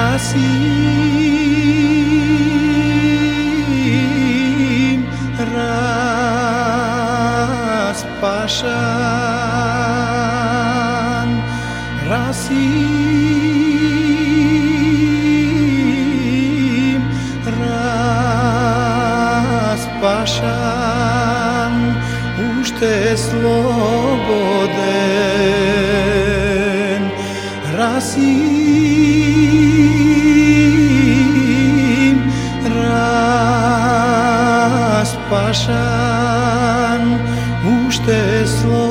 Ρασιμ, ρασπασαν, Ρασιμ, ρασπασαν, υψτες λόβουδεν. pasan uste zlo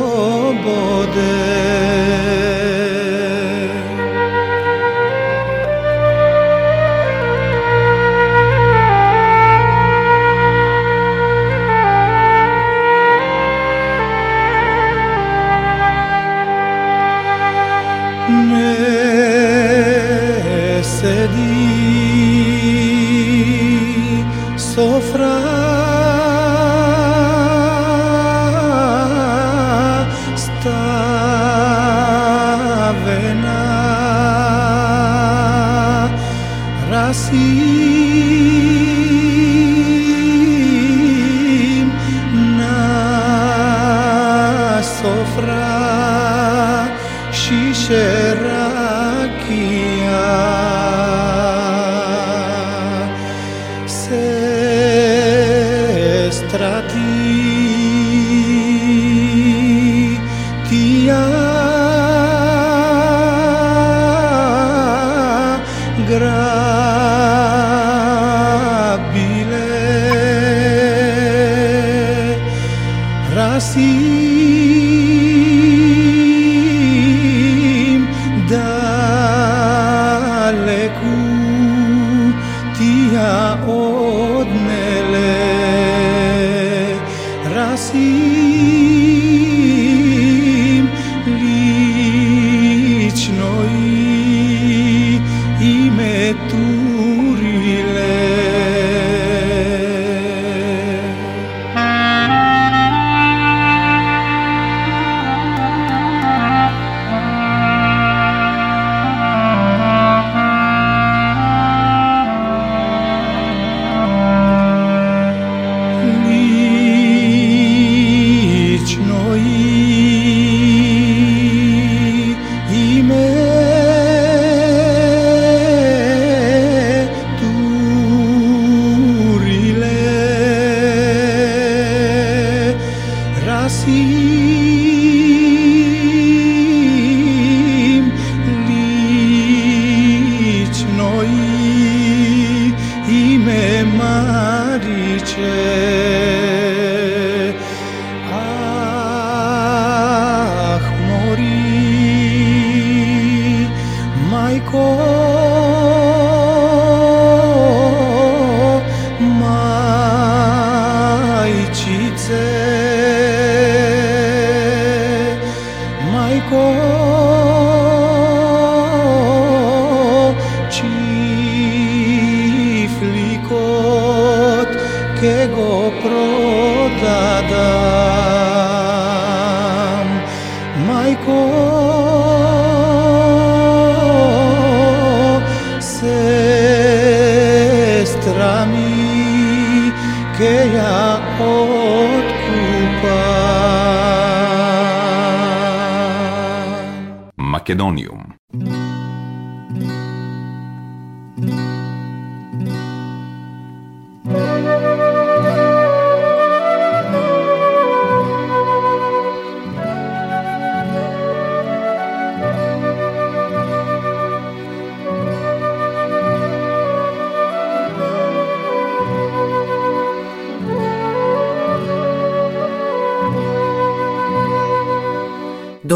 I see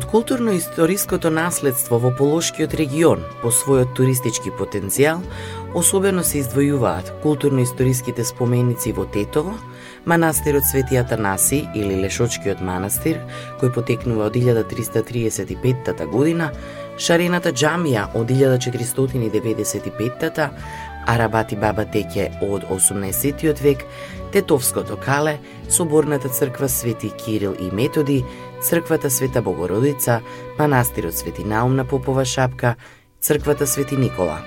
Од културно-историското наследство во Полошкиот регион, по својот туристички потенцијал, особено се издвојуваат културно-историските споменици во Тетово, манастирот Свети Атанаси или Лешочкиот манастир, кој потекнува од 1335 година, Шарената џамија од 1495 Арабати Баба Теке од 18 век, Тетовското кале, Соборната црква Свети Кирил и Методи, Црквата Света Богородица, Манастирот Свети Наум на Попова Шапка, Црквата Свети Никола.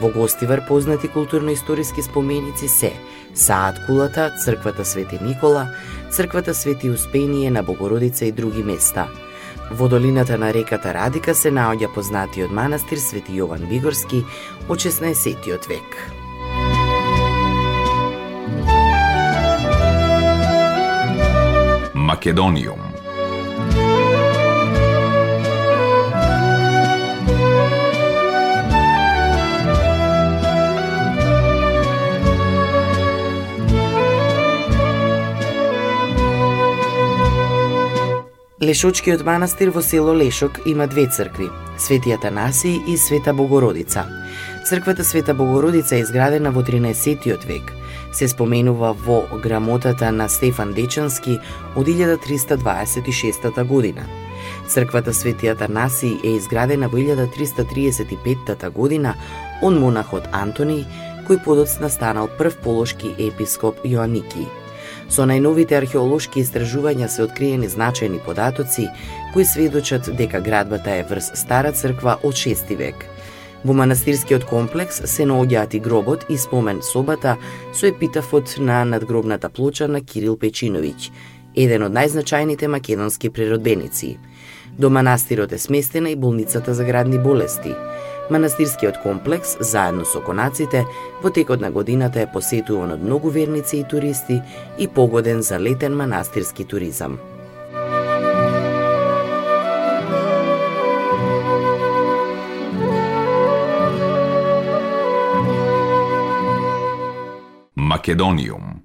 Во Гостивар познати културно-историски споменици се Саат Кулата, Црквата Свети Никола, Црквата Свети Успение на Богородица и други места. Во долината на реката Радика се наоѓа познатиот манастир Свети Јован Бигорски од 16 век. Македониум Лешочкиот манастир во село Лешок има две цркви, Свети Атанасий и Света Богородица. Црквата Света Богородица е изградена во 13 век. Се споменува во грамотата на Стефан Дечански од 1326 година. Црквата Свети Атанасий е изградена во 1335 година од монахот Антони, кој подоцна станал прв полошки епископ Јоаники. Со најновите археолошки истражувања се откриени значајни податоци кои сведочат дека градбата е врз стара црква од 6 век. Во манастирскиот комплекс се наоѓаат и гробот и спомен собата со епитафот на надгробната плоча на Кирил Печиновиќ, еден од најзначајните македонски природбеници. До манастирот е сместена и болницата за градни болести – Манастирскиот комплекс, заедно со конаците, во текот на годината е посетуван од многу верници и туристи и погоден за летен манастирски туризам. Македониум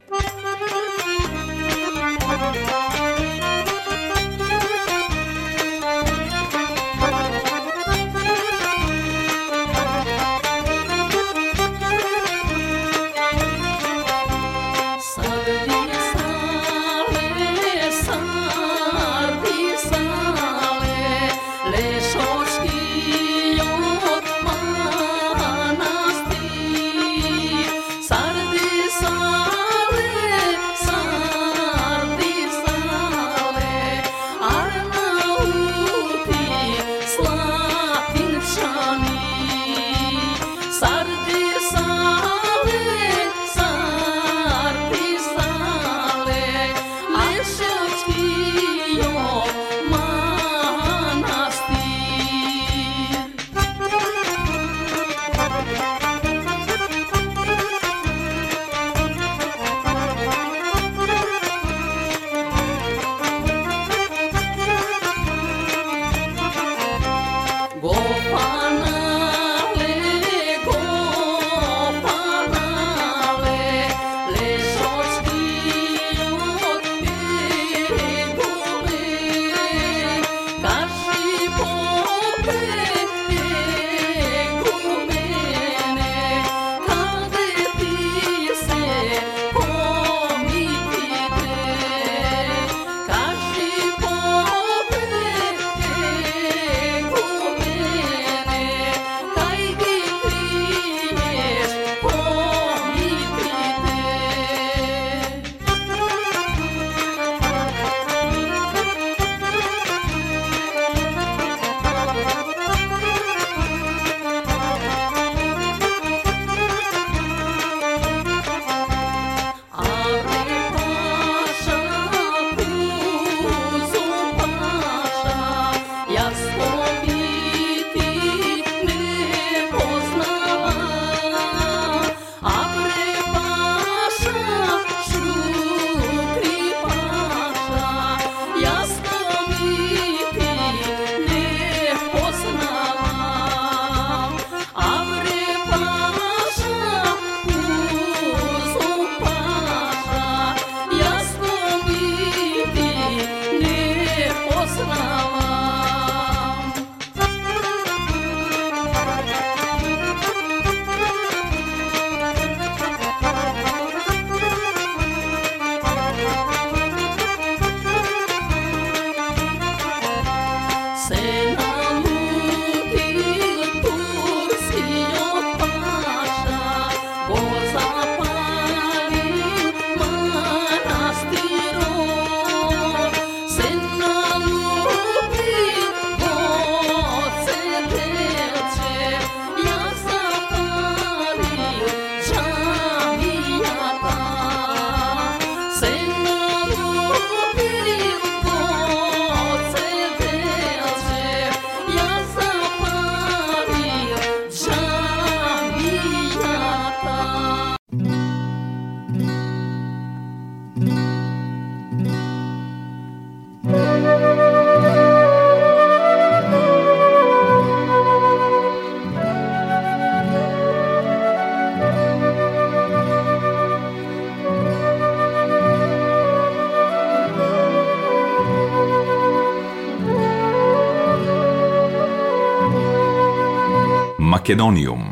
Македониум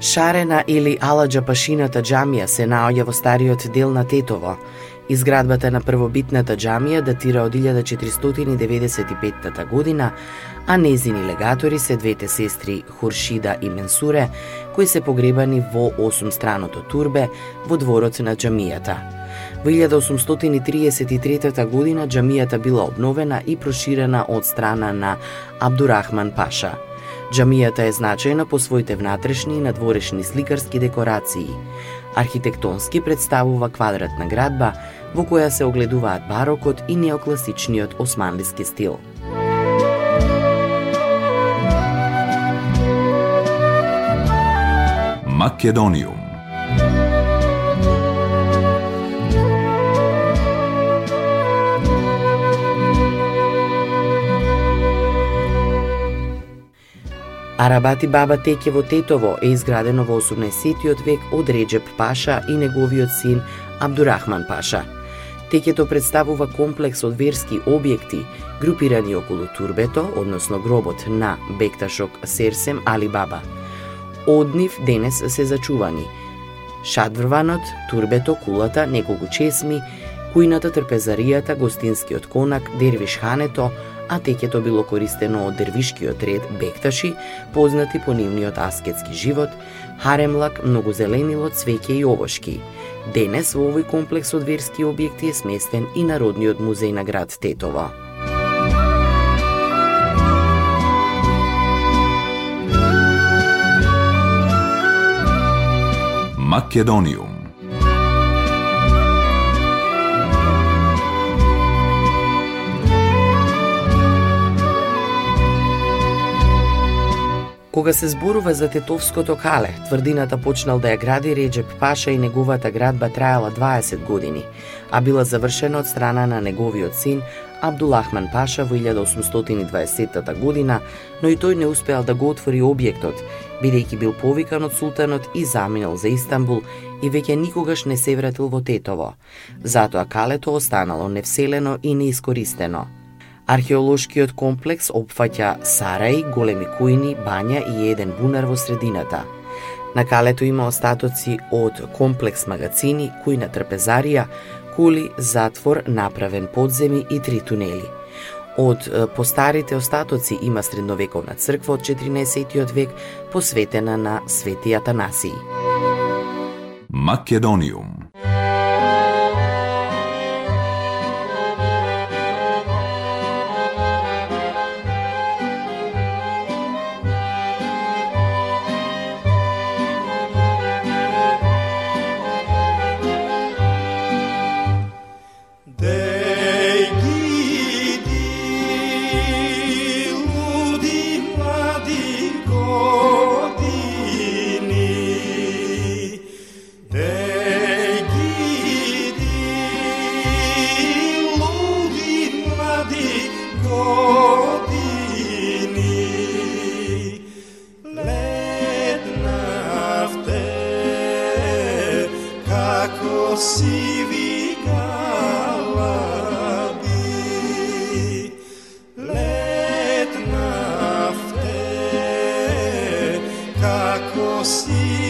Шарена или Аладжа Пашината џамија се наоѓа во стариот дел на Тетово. Изградбата на првобитната џамија датира од 1495 година, а незини легатори се двете сестри Хуршида и Менсуре, кои се погребани во 8 страното турбе во дворот на џамијата. Во 1833 година џамијата била обновена и проширена од страна на Абдурахман Паша – Џамијата е значајна по своите внатрешни и надворешни сликарски декорации. Архитектонски представува квадратна градба во која се огледуваат барокот и неокласичниот османлиски стил. Македониум Арабати баба Теке во Тетово е изградено во 18 век од Реджеп Паша и неговиот син Абдурахман Паша. Текето представува комплекс од верски објекти, групирани околу турбето, односно гробот на Бекташок Серсем Али Баба. Од нив денес се зачувани шадврванот, турбето, кулата, неколку чесми, кујната, трпезаријата, гостинскиот конак, дервишхането, а текето било користено од дервишкиот ред бекташи, познати по нивниот аскетски живот, харемлак, многозеленило, цвеќе и овошки. Денес во овој комплекс од верски објекти е сместен и Народниот музеј на град Тетово. Македонија Кога се зборува за Тетовското кале, тврдината почнал да ја гради Реджеп Паша и неговата градба траела 20 години, а била завршена од страна на неговиот син Абдулахман Паша во 1820 година, но и тој не успеал да го отвори објектот, бидејќи бил повикан од султанот и заминал за Истанбул и веќе никогаш не се вратил во Тетово. Затоа калето останало невселено и неискористено – Археолошкиот комплекс опфаќа сараи, големи кујни, бања и еден бунар во средината. На калето има остатоци од комплекс магацини, кујна трпезарија, кули, затвор, направен подземи и три тунели. Од постарите остатоци има средновековна црква од 14. век посветена на Свети Атанасиј. Македониум see.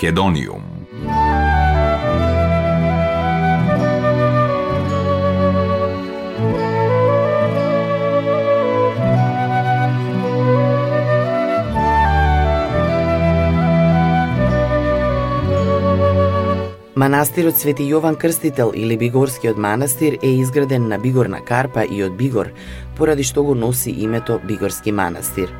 Македониум. Манастирот Свети Јован Крстител или Бигорскиот манастир е изграден на Бигорна Карпа и од Бигор, поради што го носи името Бигорски манастир.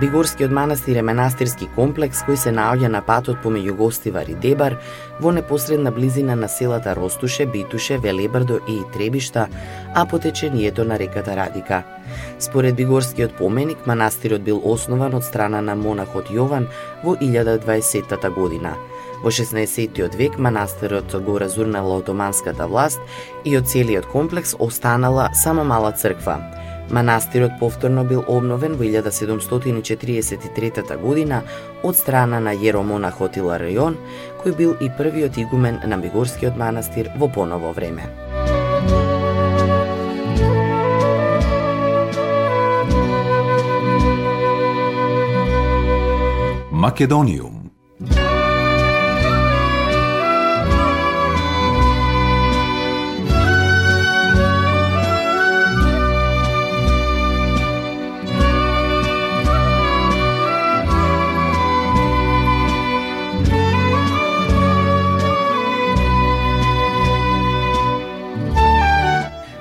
Бигорскиот манастир е манастирски комплекс кој се наоѓа на патот помеѓу Гостивар и Дебар во непосредна близина на селата Ростуше, Битуше, Велебрдо и Требишта, а по течението на реката Радика. Според Бигорскиот поменик, манастирот бил основан од страна на монахот Јован во 1020 година. Во 16 век манастирот го разурнала отоманската власт и од целиот комплекс останала само мала црква. Манастирот повторно бил обновен во 1743 година од страна на јеромонахот Иларион, кој бил и првиот игумен на Бигорскиот манастир во поново време. Македониум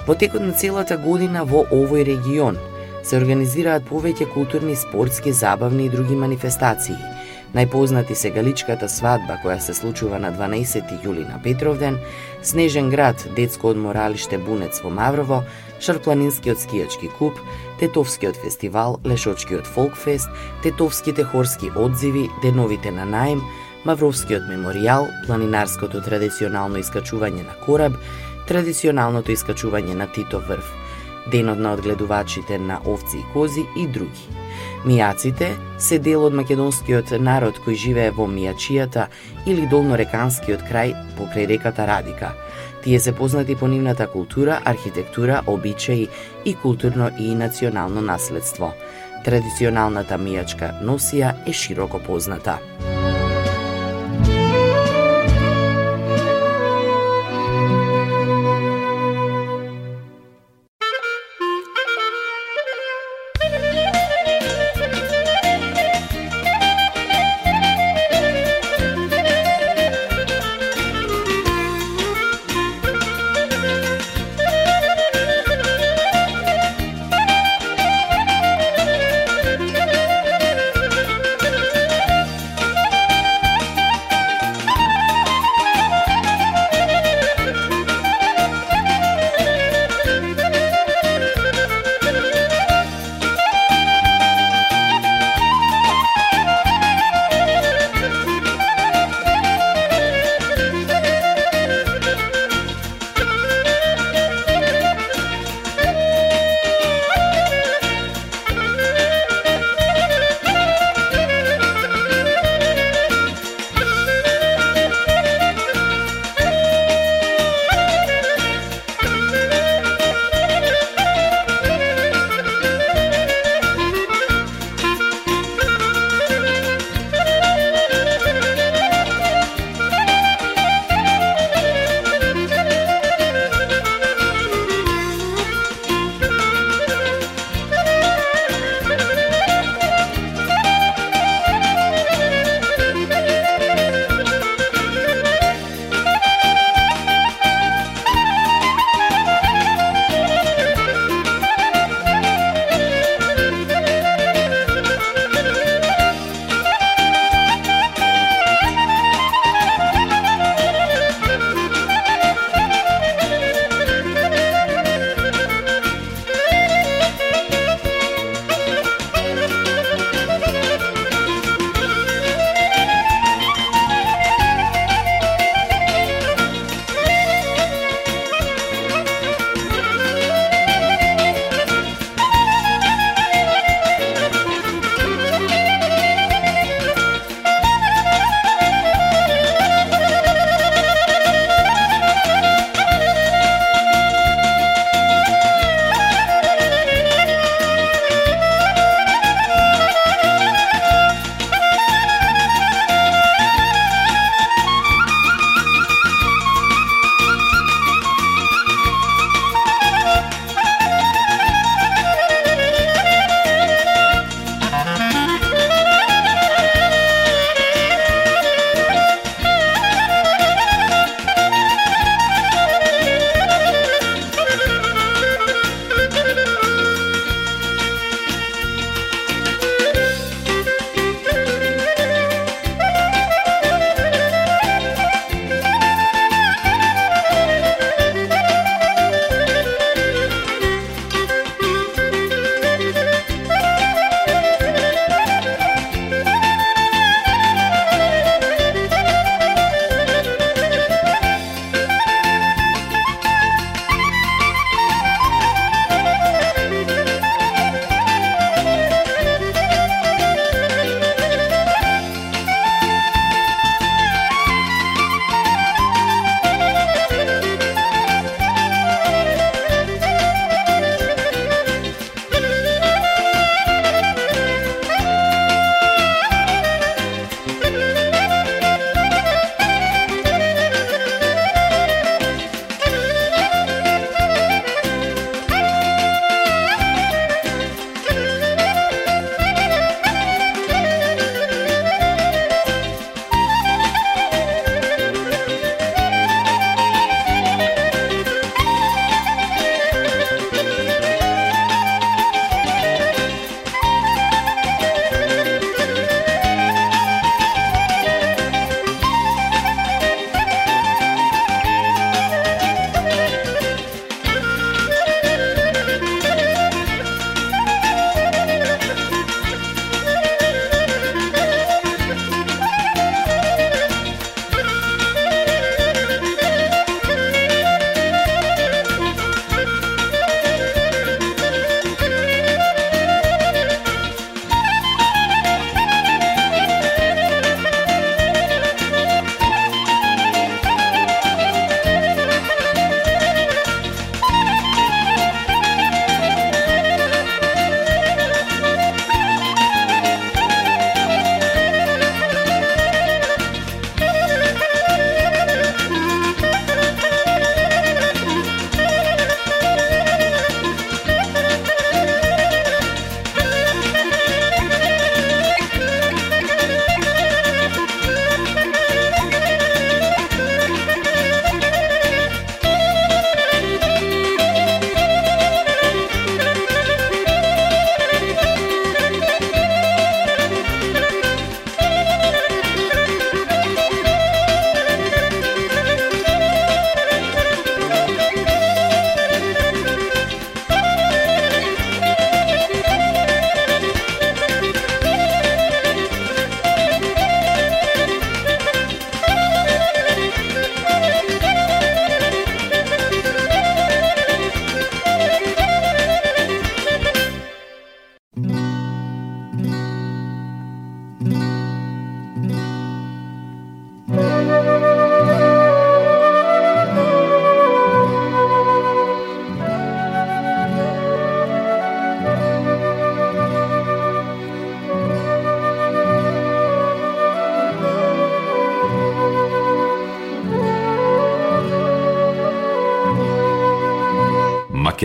Во текот на целата година во овој регион се организираат повеќе културни, спортски, забавни и други манифестации. Најпознати се Галичката свадба која се случува на 12 јули на Петровден, Снежен град, детско одморалиште Бунец во Маврово, Шарпланинскиот скијачки куп, Тетовскиот фестивал, Лешочкиот фолкфест, Тетовските хорски одзиви, Деновите на најм, Мавровскиот меморијал, планинарското традиционално искачување на кораб, традиционалното искачување на Титов врв, денот на одгледувачите на овци и кози и други. Мијаците се дел од македонскиот народ кој живее во Мијачијата или долнореканскиот крај покрај реката Радика. Тие се познати по нивната култура, архитектура, обичаи и културно и национално наследство. Традиционалната мијачка носија е широко позната.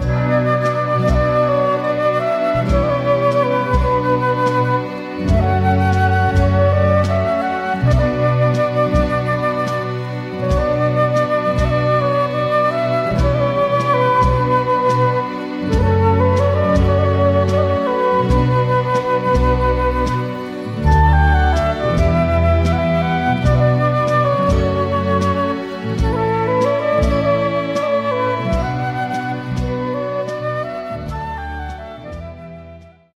Bye.